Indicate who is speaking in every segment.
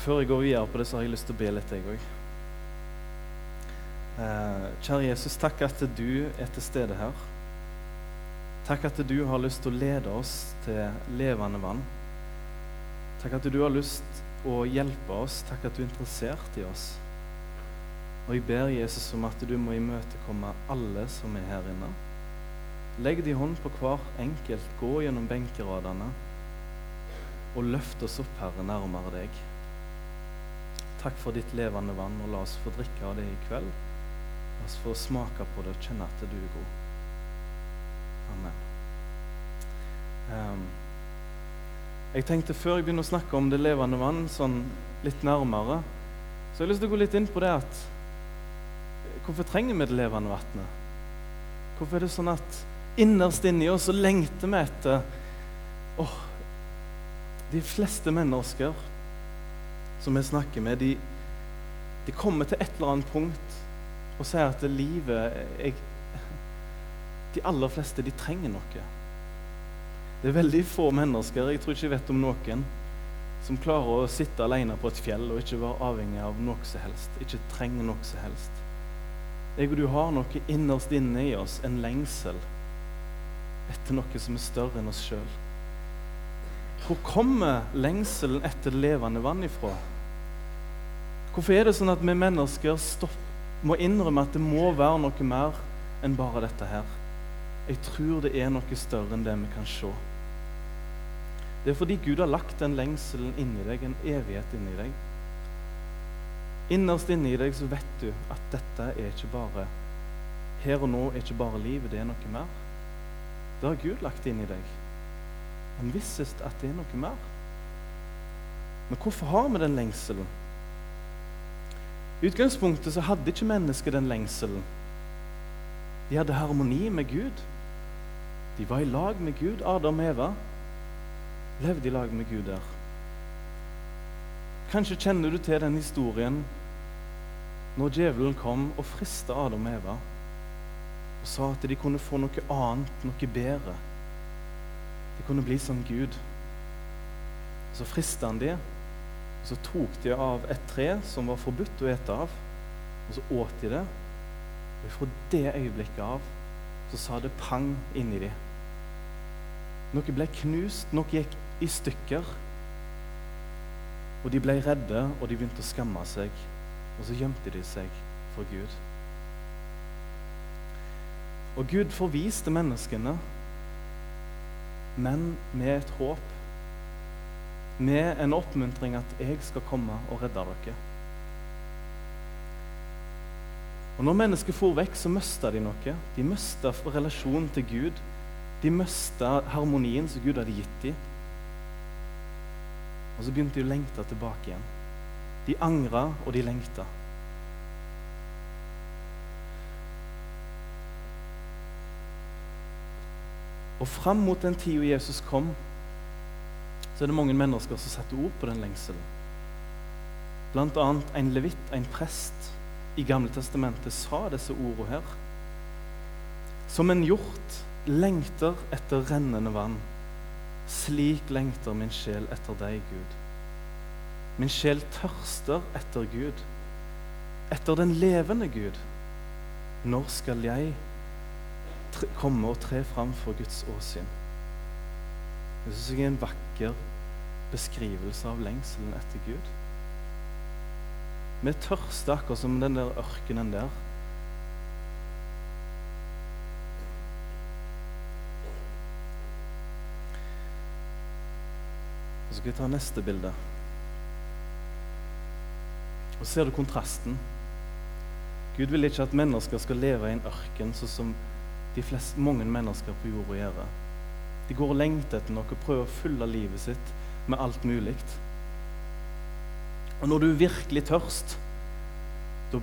Speaker 1: Før jeg går videre på det, så har jeg lyst til å be litt, jeg òg. Eh, kjære Jesus, takk at du er til stede her. Takk at du har lyst til å lede oss til levende vann. Takk at du har lyst til å hjelpe oss. Takk at du er interessert i oss. Og jeg ber Jesus om at du må imøtekomme alle som er her inne. Legg din hånd på hver enkelt, gå gjennom benkeradene og løft oss opp, Herre, nærmere deg. Takk for ditt levende vann, og la oss få drikke av det i kveld. La oss få smake på det og kjenne at du er god. Amen. Um, jeg tenkte Før jeg begynner å snakke om det levende vann sånn litt nærmere, så jeg har lyst til å gå litt inn på det at Hvorfor trenger vi det levende vannet? Hvorfor er det sånn at innerst inni oss så lengter vi etter åh, De fleste mennesker som vi snakker med, de, de, kommer til et eller annet punkt og sier at livet jeg, De aller fleste, de trenger noe. Det er veldig få mennesker, jeg tror ikke jeg vet om noen, som klarer å sitte alene på et fjell og ikke være avhengig av noe som helst. Ikke trenger noe som helst. Jeg og du har noe innerst inne i oss, en lengsel etter noe som er større enn oss sjøl. Hvor kommer lengselen etter levende vann ifra? Hvorfor er det sånn at vi mennesker stopp, må innrømme at det må være noe mer enn bare dette her? Jeg tror det er noe større enn det vi kan se. Det er fordi Gud har lagt den lengselen inni deg, en evighet inni deg. Innerst inni deg så vet du at dette er ikke bare her og nå er ikke bare livet, det er noe mer. Det har Gud lagt inn i deg. Han vissest at det er noe mer. Men hvorfor har vi den lengselen? I utgangspunktet så hadde ikke mennesket den lengselen. De hadde harmoni med Gud. De var i lag med Gud. Adam og Eva levde i lag med Gud der. Kanskje kjenner du til den historien når djevelen kom og frista Adam og Eva og sa at de kunne få noe annet, noe bedre. De kunne bli som Gud. Så frista han dem Så tok de av et tre som var forbudt å ete av, og så åt de det. Og fra det øyeblikket av så sa det pang inni dem. Noe ble knust, noe gikk i stykker. Og de ble redde, og de begynte å skamme seg. Og så gjemte de seg for Gud. Og Gud forviste menneskene, men med et håp med en oppmuntring at 'jeg skal komme og redde dere'. Og Når mennesker for vekk, så mista de noe. De mista relasjonen til Gud. De mista harmonien som Gud hadde gitt dem. Og så begynte de å lengte tilbake igjen. De angra, og de lengta. Og fram mot den tida Jesus kom, så er det mange mennesker som setter ord på den lengselen. Blant annet en levitt, en prest, i Gamle Testamentet sa disse ordene her. Som en hjort lengter etter rennende vann, slik lengter min sjel etter deg, Gud. Min sjel tørster etter Gud, etter den levende Gud. Når skal jeg komme og tre fram for Guds åsyn? Det syns jeg er en vakker beskrivelse av lengselen etter Gud. Vi tørster akkurat som den der ørkenen der. Så skal vi ta neste bilde. Og Ser du kontrasten? Gud vil ikke at mennesker skal leve i en ørken, sånn som de fleste, mange mennesker på jorda gjør. De går og lengter etter noe og prøver å fylle livet sitt med alt mulig. Og når du er virkelig tørst, da,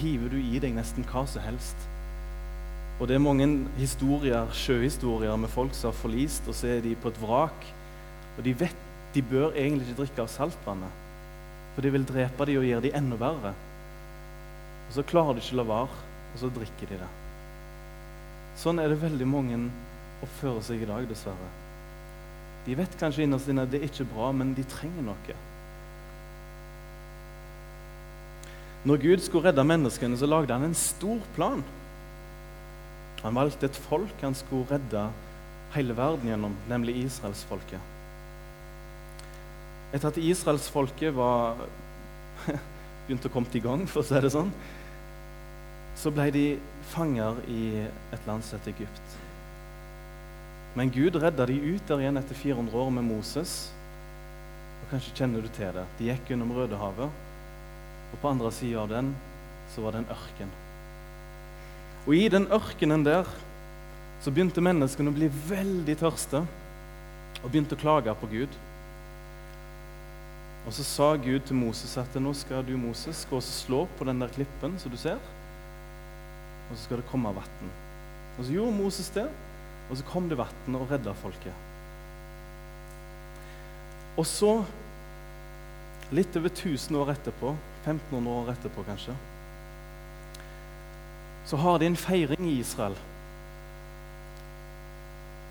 Speaker 1: hiver du i deg nesten hva som helst. Og det er mange historier, sjøhistorier med folk som har forlist, og så er de på et vrak. Og de vet de bør egentlig ikke drikke av saltvannet, for det vil drepe dem og gjøre dem enda verre. Og så klarer de ikke å la være, og så drikker de det. Sånn er det veldig mange oppfører seg i dag, dessverre. De vet kanskje innerst inne at det er ikke bra, men de trenger noe. Når Gud skulle redde menneskene, så lagde han en stor plan. Han valgte et folk han skulle redde hele verden gjennom, nemlig israelsfolket. Etter at israelsfolket var begynte å komme i gang, for å si det sånn, så ble de fanger i et land som heter Egypt. Men Gud redda de ut der igjen etter 400 år med Moses. Og Kanskje kjenner du til det. De gikk gjennom Rødehavet, og på andre sida av den så var det en ørken. Og i den ørkenen der så begynte menneskene å bli veldig tørste og begynte å klage på Gud. Og så sa Gud til Moses at nå skal du Moses, gå og slå på den der klippen som du ser, og så skal det komme vann. Og så gjorde Moses det, og så kom det vann og redda folket. Og så, litt over 1000 år etterpå, 1500 år etterpå kanskje, så har de en feiring i Israel.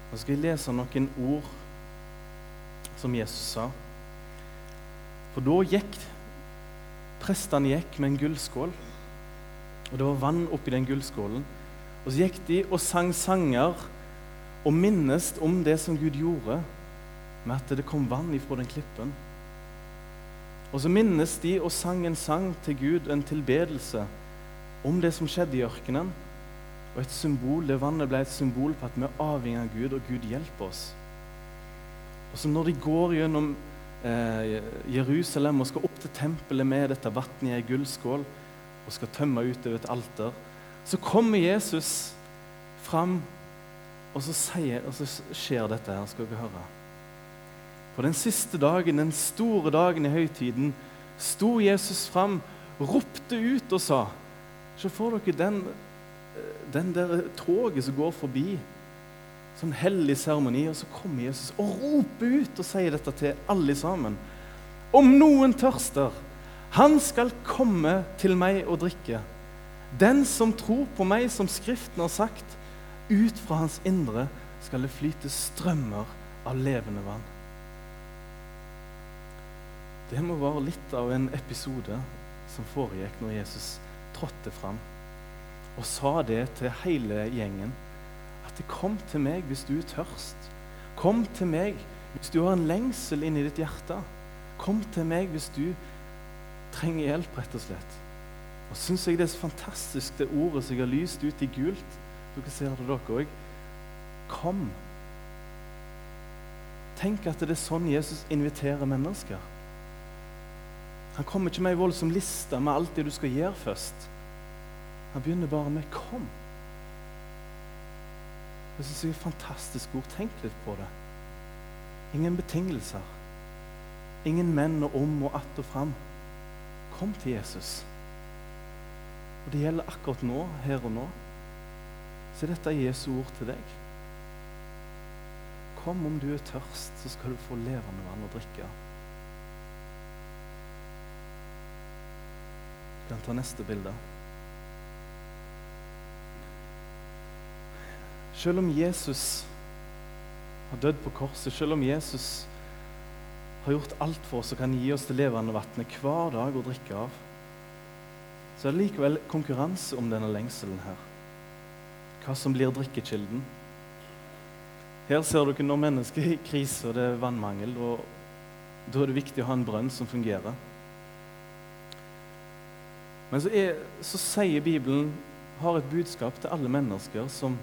Speaker 1: Nå skal jeg lese noen ord som Jesus sa. For da gikk prestene gikk med en gullskål, og det var vann oppi den gullskålen. Og så gikk de og sang sanger og minnes om det som Gud gjorde med at det kom vann ifra den klippen. Og så minnes de og sang en sang til Gud, en tilbedelse om det som skjedde i ørkenen. Og et symbol, det vannet ble et symbol på at vi er avhengig av Gud, og Gud hjelper oss. Og så når de går gjennom eh, Jerusalem og skal opp til tempelet med dette vannet i ei gullskål og skal tømme utover et alter, så kommer Jesus fram, og så, sier, og så skjer dette her, skal dere høre. På den siste dagen, den store dagen i høytiden, sto Jesus fram, ropte ut og sa så får dere den, den der toget som går forbi. Sånn hellig seremoni. Og så kommer Jesus og roper ut og sier dette til alle sammen. Om noen tørster, han skal komme til meg og drikke. Den som tror på meg, som Skriften har sagt, ut fra hans indre skal det flyte strømmer av levende vann. Det må være litt av en episode som foregikk når Jesus trådte fram og sa det til hele gjengen. At det kom til meg hvis du er tørst. Kom til meg hvis du har en lengsel inni ditt hjerte. Kom til meg hvis du trenger hjelp, rett og slett. Og syns jeg det er så fantastisk, det ordet som jeg har lyst ut i gult. Dere ser det, dere òg. Kom. Tenk at det er sånn Jesus inviterer mennesker. Han kommer ikke med ei voldsom liste med alt det du skal gjøre først. Han begynner bare med 'kom'. Det syns jeg er fantastisk ord. Tenk litt på det. Ingen betingelser. Ingen menn og om og att og fram. Kom til Jesus. Og Det gjelder akkurat nå, her og nå. Så dette er Jesu ord til deg. Kom om du er tørst, så skal du få levende vann å drikke. Du kan ta neste bilde. Selv om Jesus har dødd på korset, selv om Jesus har gjort alt for oss og kan gi oss det levende vannet hver dag å drikke av, så er det likevel konkurranse om denne lengselen her. Hva som blir drikkekilden. Her ser dere når mennesker er i krise og det er vannmangel. og Da er det viktig å ha en brønn som fungerer. Men så, er, så sier Bibelen har et budskap til alle mennesker som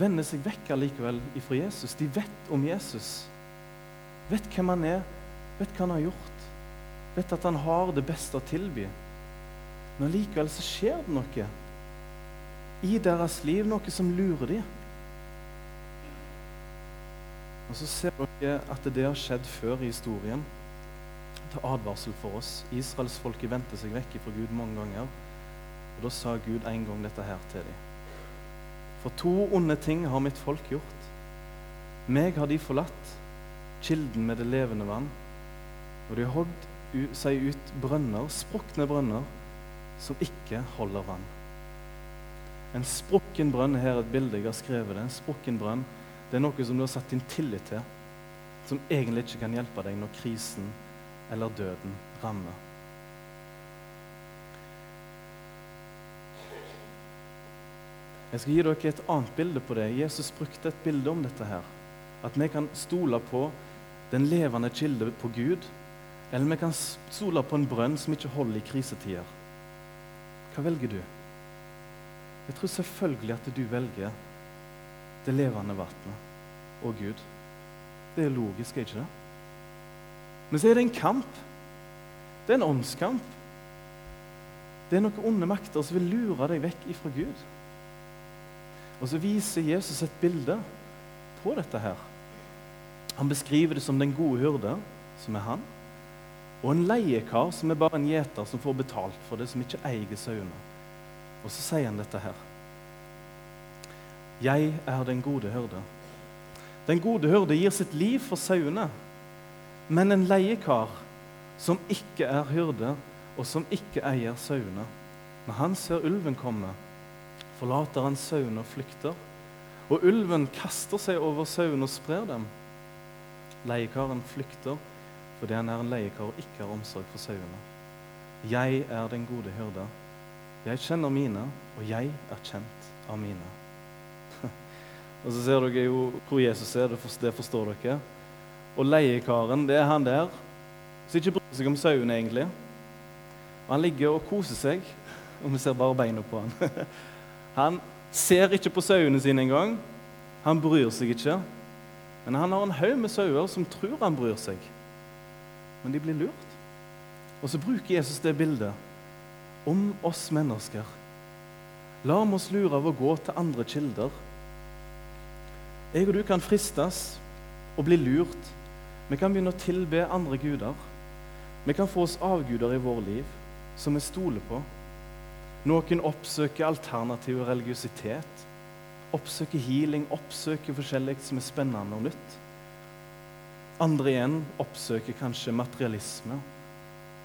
Speaker 1: vender seg vekk allikevel ifra Jesus. De vet om Jesus. Vet hvem han er, vet hva han har gjort. Vet at han har det beste å tilby. Men likevel så skjer det noe i deres liv, noe som lurer dem. Og så ser dere at det har skjedd før i historien. Til advarsel for oss. Israelsfolket vendte seg vekk fra Gud mange ganger. Og Da sa Gud en gang dette her til dem. For to onde ting har mitt folk gjort. Meg har de forlatt, kilden med det levende vann. Og de har hogd seg ut brønner, sprukne brønner, som ikke holder vann. En sprukken brønn her er et bilde jeg har skrevet det, en sprukken brønn, det er noe som du har satt din tillit til, som egentlig ikke kan hjelpe deg når krisen eller døden rammer. Jeg skal gi dere et annet bilde på det. Jesus brukte et bilde om dette. her. At vi kan stole på den levende kilde på Gud, eller vi kan stole på en brønn som ikke holder i krisetider. Hva velger du? Jeg tror selvfølgelig at du velger det levende vannet og Gud. Det er logisk, er ikke det? Men så er det en kamp. Det er en åndskamp. Det er noen onde makter som vil lure deg vekk ifra Gud. Og så viser Jesus et bilde på dette her. Han beskriver det som den gode hyrde, som er han, og en leiekar, som er bare en gjeter som får betalt for det, som ikke eier sauene. Og så sier han dette her. Jeg er den gode hyrde. Den gode hyrde gir sitt liv for sauene. Men en leiekar som ikke er hyrde, og som ikke eier sauene, når han ser ulven komme, forlater han sauene og flykter. Og ulven kaster seg over sauene og sprer dem. Leiekaren flykter fordi han er en leiekar og ikke har omsorg for sauene. Jeg er den gode hyrde. Jeg kjenner mine, og jeg er kjent av mine. og så ser dere jo hvor Jesus er, det forstår dere. Og leiekaren, det er han der som ikke bryr seg om sauene, egentlig. Og han ligger og koser seg, og vi ser bare beina på han. han ser ikke på sauene sine engang. Han bryr seg ikke. Men han har en haug med sauer som tror han bryr seg. Men de blir lurt. Og så bruker Jesus det bildet om oss mennesker. La oss lure av å gå til andre kilder. Jeg og du kan fristes og bli lurt. Vi kan begynne å tilbe andre guder. Vi kan få oss avguder i vår liv som vi stoler på. Noen oppsøker alternativ religiøsitet Oppsøker healing, oppsøker forskjellig som er spennende og nytt. Andre igjen oppsøker kanskje materialisme.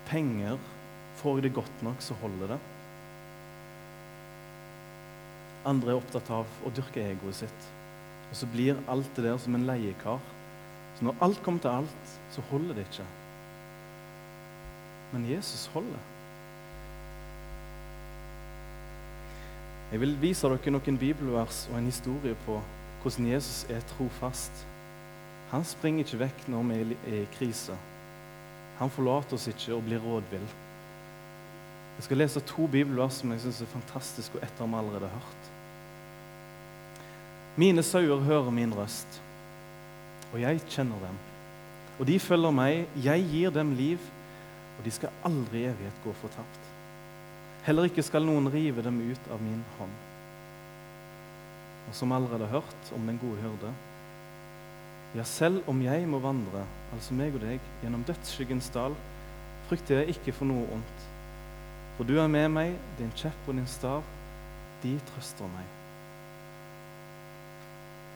Speaker 1: Penger. Får jeg det godt nok, så holder det. Andre er opptatt av å dyrke egoet sitt. Og så blir alt det der som en leiekar. Så når alt kommer til alt, så holder det ikke. Men Jesus holder. Jeg vil vise dere noen bibelvers og en historie på hvordan Jesus er trofast. Han springer ikke vekk når vi er i krise. Han forlater oss ikke og blir rådvill. Jeg skal lese to bibelvers som jeg syns er fantastiske, og ett har vi allerede hørt. Mine sauer hører min røst, og jeg kjenner dem. Og de følger meg, jeg gir dem liv, og de skal aldri i evighet gå fortapt. Heller ikke skal noen rive dem ut av min hånd. Og som allerede hørt om den gode hyrde Ja, selv om jeg må vandre, altså meg og deg, gjennom dødsskyggens dal, frykter jeg ikke for noe ondt. For du er med meg, din kjepp og din stav, de trøster meg.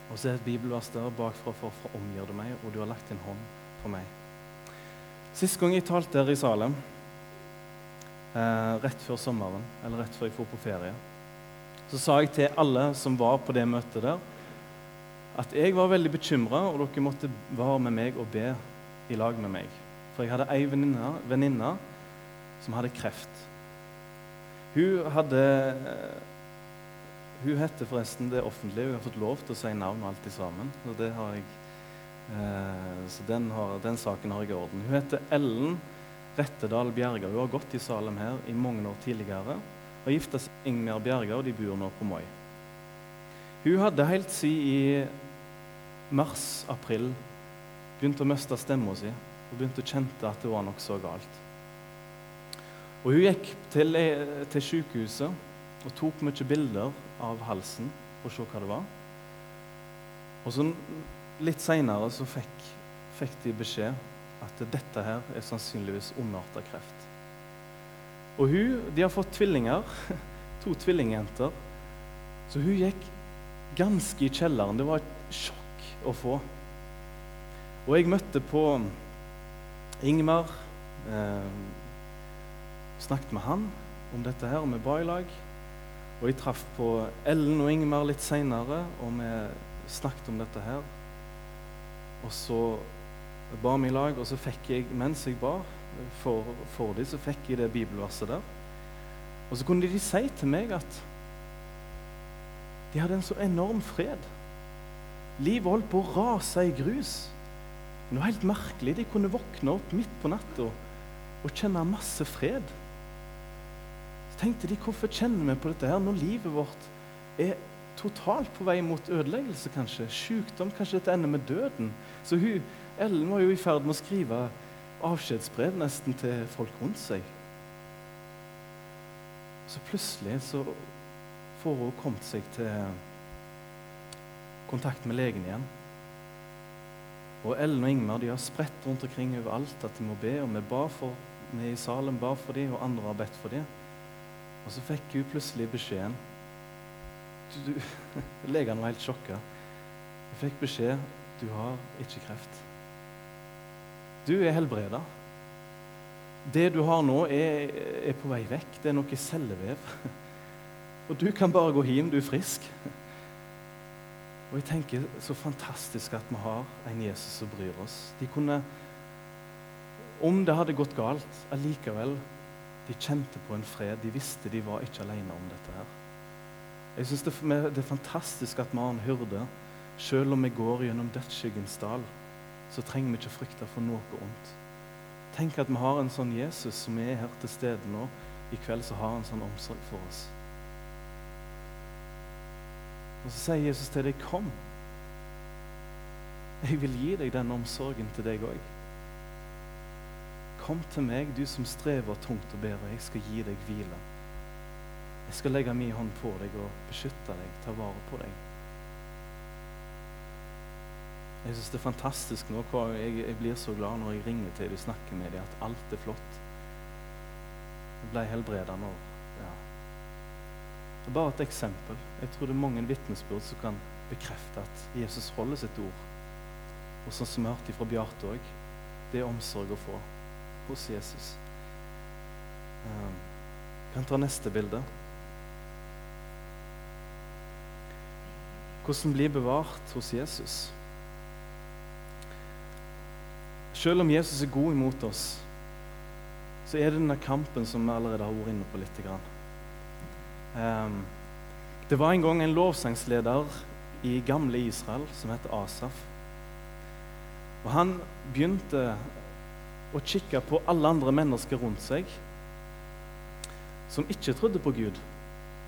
Speaker 1: Og så er et bibelvers der bakfra for, for omgjør det meg, og du har lagt din hånd på meg. Sist gang jeg talte her i Salem, eh, rett før sommeren, eller rett før jeg dro på ferie, så sa jeg til alle som var på det møtet der, at jeg var veldig bekymra, og dere måtte være med meg og be i lag med meg. For jeg hadde ei venninne som hadde kreft. Hun hadde Hun heter forresten det offentlige. Hun har fått lov til å si navn og alt sammen. Og har jeg, eh, så den, har, den saken har jeg i orden. Hun heter Ellen Rettedal Bjerga. Hun har gått i Salem her i mange år tidligere. Har gifta seg med Ingjerd Bjerga, og de bor nå på Moi. Hun hadde helt siden i mars-april begynt å miste stemma si og begynte å kjente at det var noe så galt. Og Hun gikk til, til sykehuset og tok mye bilder av halsen for å se hva det var. Og så Litt seinere så fikk, fikk de beskjed at dette her er sannsynligvis ondarta kreft. Og hun, De har fått tvillinger, to tvillingjenter. Så hun gikk ganske i kjelleren. Det var et sjokk å få. Og jeg møtte på Ingmar. Eh, snakket med han om dette her, og vi ba i lag. Og jeg traff på Ellen og Ingmar litt seinere, og vi snakket om dette her. Og så ba vi i lag, og så fikk jeg, mens jeg ba for, for dem, så fikk jeg det bibelverset der. Og så kunne de si til meg at De hadde en så enorm fred. Livet holdt på å rase i grus. Noe helt merkelig. De kunne våkne opp midt på natta og kjenne masse fred. Tenkte de, hvorfor kjenner vi på dette her når livet vårt er totalt på vei mot ødeleggelse, kanskje? Sykdom, kanskje dette ender med døden? Så hun, Ellen var jo i ferd med å skrive avskjedsbrev nesten til folk rundt seg. Så plutselig så får hun kommet seg til kontakt med legen igjen. Og Ellen og Ingmar de har spredt rundt omkring overalt at de må be. og Vi ba for, vi i Salem ba for dem, og andre har bedt for dem. Og så fikk hun plutselig beskjeden du, du, Legene var helt sjokka. Hun fikk beskjed du har ikke kreft. Du er helbreda. Det du har nå, er, er, på vei vekk. Det er noe cellevev. Og du kan bare gå hjem, du er frisk. Og jeg tenker så fantastisk at vi har en Jesus som bryr oss. De kunne, Om det hadde gått galt, allikevel De kjente på en fred. De visste de var ikke alene om dette her. Jeg synes det, det er fantastisk at vi har en hyrde. Selv om vi går gjennom dødsskyggens dal, så trenger vi ikke frykte for noe ondt. Tenk at vi har en sånn Jesus som er her til stede nå. I kveld så har han sånn omsorg for oss. Og så sier Jesus til deg, 'Kom. Jeg vil gi deg den omsorgen til deg òg.' Kom til meg, du som strever tungt og bedre. jeg skal gi deg hvile. Jeg skal legge min hånd på deg og beskytte deg, ta vare på deg. Jeg syns det er fantastisk nå. Jeg, jeg, blir så glad når jeg ringer til dem og snakker med dem, at alt er flott. Jeg ble helbreda nå. Ja. Det er bare et eksempel. Jeg tror det er mange vitnesbyrd som kan bekrefte at Jesus holder sitt ord. Og sånn som vi hørte fra Bjarte òg, det er omsorg å få hos Jesus. Um, kan ta neste bilde. Hvordan bli bevart hos Jesus? Selv om Jesus er god imot oss, så er det denne kampen som vi allerede har vært inne på litt. Um, det var en gang en lovsangsleder i gamle Israel som het Asaf. Og Han begynte å kikke på alle andre mennesker rundt seg som ikke trodde på Gud.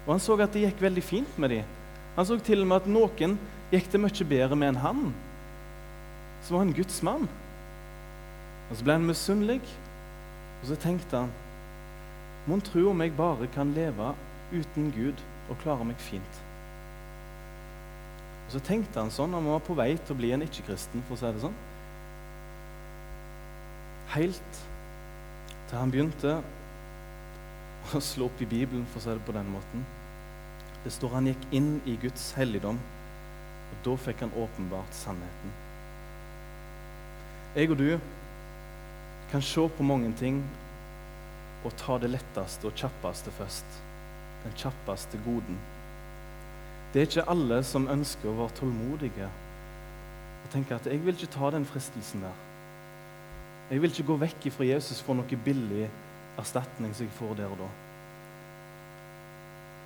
Speaker 1: Og Han så at det gikk veldig fint med dem. Han så til og med at noen gikk det mye bedre med enn han, som var en Guds mann. Og Så ble han misunnelig, og så tenkte han Mon tro om jeg bare kan leve uten Gud og klare meg fint. Og Så tenkte han sånn, han var på vei til å bli en ikke-kristen, for å si det sånn. Helt til han begynte å slå opp i Bibelen, for å si det på den måten. Det står han gikk inn i Guds helligdom, og da fikk han åpenbart sannheten. Jeg og du kan se på mange ting og ta det letteste og kjappeste først. Den kjappeste goden. Det er ikke alle som ønsker å være tålmodige og tenker at 'jeg vil ikke ta den fristelsen der'. Jeg vil ikke gå vekk fra Jesus for noe billig erstatning som jeg får der og da.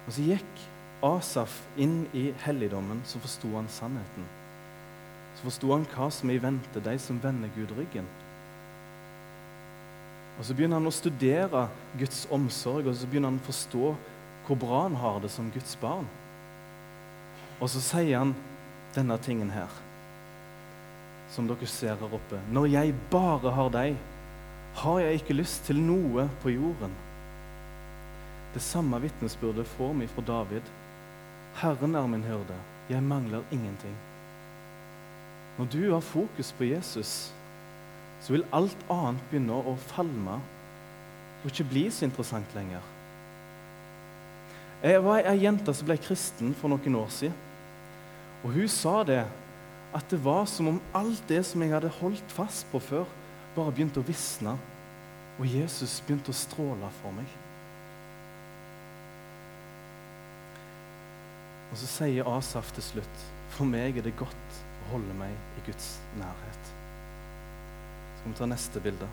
Speaker 1: Og så gikk Asaf inn i helligdommen, så forsto han sannheten. Så forsto han hva som er i vente de som vender Gud ryggen. Og Så begynner han å studere Guds omsorg og så begynner han å forstå hvor bra han har det som Guds barn. Og så sier han denne tingen her, som dere ser her oppe. Når jeg bare har deg, har jeg ikke lyst til noe på jorden. Det samme vitnesbyrdet får vi fra David. Herren er min hyrde, jeg mangler ingenting. Når du har fokus på Jesus, så vil alt annet begynne å falme og ikke bli så interessant lenger. Jeg var ei jente som ble kristen for noen år siden. Og hun sa det at det var som om alt det som jeg hadde holdt fast på før, bare begynte å visne, og Jesus begynte å stråle for meg. Og så sier Asaf til slutt, for meg er det godt å holde meg i Guds nærhet. Vi ta neste bilde.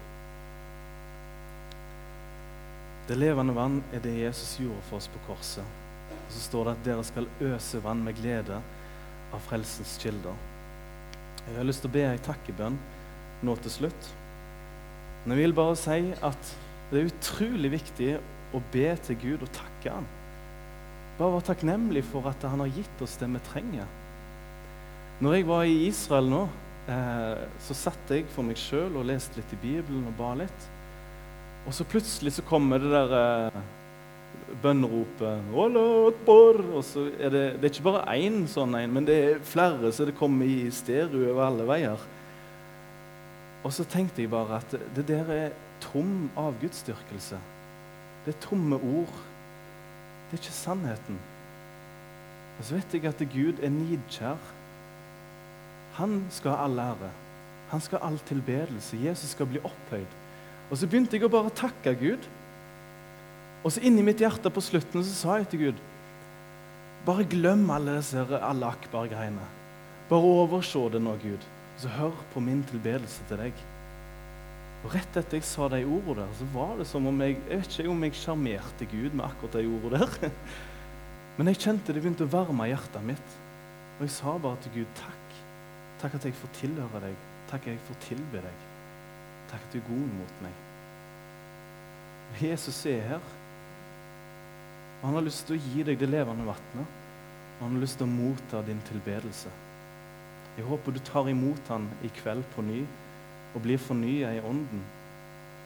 Speaker 1: Det levende vann er det Jesus gjorde for oss på korset. Og så står det at dere skal øse vann med glede av frelsens kilder. Jeg har lyst til å be ei takkebønn nå til slutt. Men jeg vil bare si at det er utrolig viktig å be til Gud og takke Han. Bare være takknemlig for at Han har gitt oss det vi trenger. Når jeg var i Israel nå, eh, så satt jeg for meg sjøl og leste litt i Bibelen og ba litt. Og så plutselig så kommer det der eh, bønneropet Og så er det, det er ikke bare én sånn en, men det er flere, så det kommer i stereo over alle veier. Og så tenkte jeg bare at det der er tom avgudsdyrkelse. Det er tomme ord. Det er ikke sannheten. Og så vet jeg at Gud er nidkjær. Han skal ha all ære. Han skal ha all tilbedelse. Jesus skal bli opphøyd. Og så begynte jeg å bare takke Gud. Og så inni mitt hjerte på slutten så sa jeg til Gud Bare glem alle disse alle akbar-greiene. Bare overse det nå, Gud. Så hør på min tilbedelse til deg. Og Rett etter jeg sa de ordene der, så var det som om jeg Jeg vet ikke om jeg sjarmerte Gud med akkurat de ordene der. Men jeg kjente det begynte å varme hjertet mitt. Og jeg sa bare til Gud takk. Takk at jeg får tilhøre deg. Takk at jeg får tilbe deg. Takk at du er god mot meg. Jesus er her. Og Han har lyst til å gi deg det levende vannet. Og han har lyst til å motta din tilbedelse. Jeg håper du tar imot han i kveld på ny og blir fornya i ånden.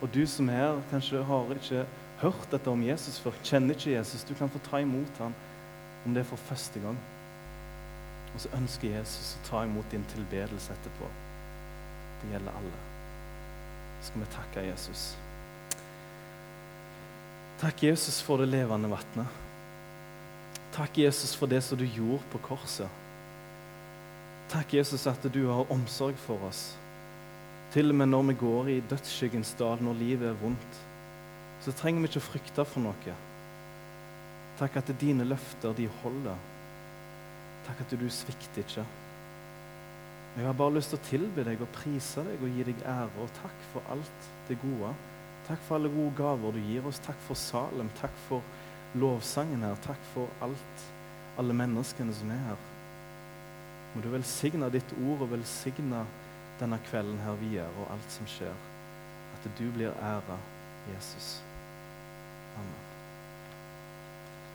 Speaker 1: Og du som er her, kanskje har ikke hørt dette om Jesus før, kjenner ikke Jesus, du kan få ta imot han om det er for første gang. Og så ønsker Jesus å ta imot din tilbedelse etterpå. Det gjelder alle. Så skal vi takke Jesus. Takk, Jesus, for det levende vannet. Takk, Jesus, for det som du gjorde på korset. Takk, Jesus, at du har omsorg for oss. Til og med når vi går i dødsskyggens dal, når livet er vondt, så trenger vi ikke å frykte for noe. Takk at dine løfter, de holder. Takk at du svikter ikke. Jeg har bare lyst til å tilbe deg og prise deg og gi deg ære. Og takk for alt det gode. Takk for alle gode gaver du gir oss. Takk for Salem. Takk for lovsangen her. Takk for alt, alle menneskene som er her. Må du velsigne ditt ord og velsigne denne kvelden her videre og alt som skjer. At du blir æra, Jesus. Amen.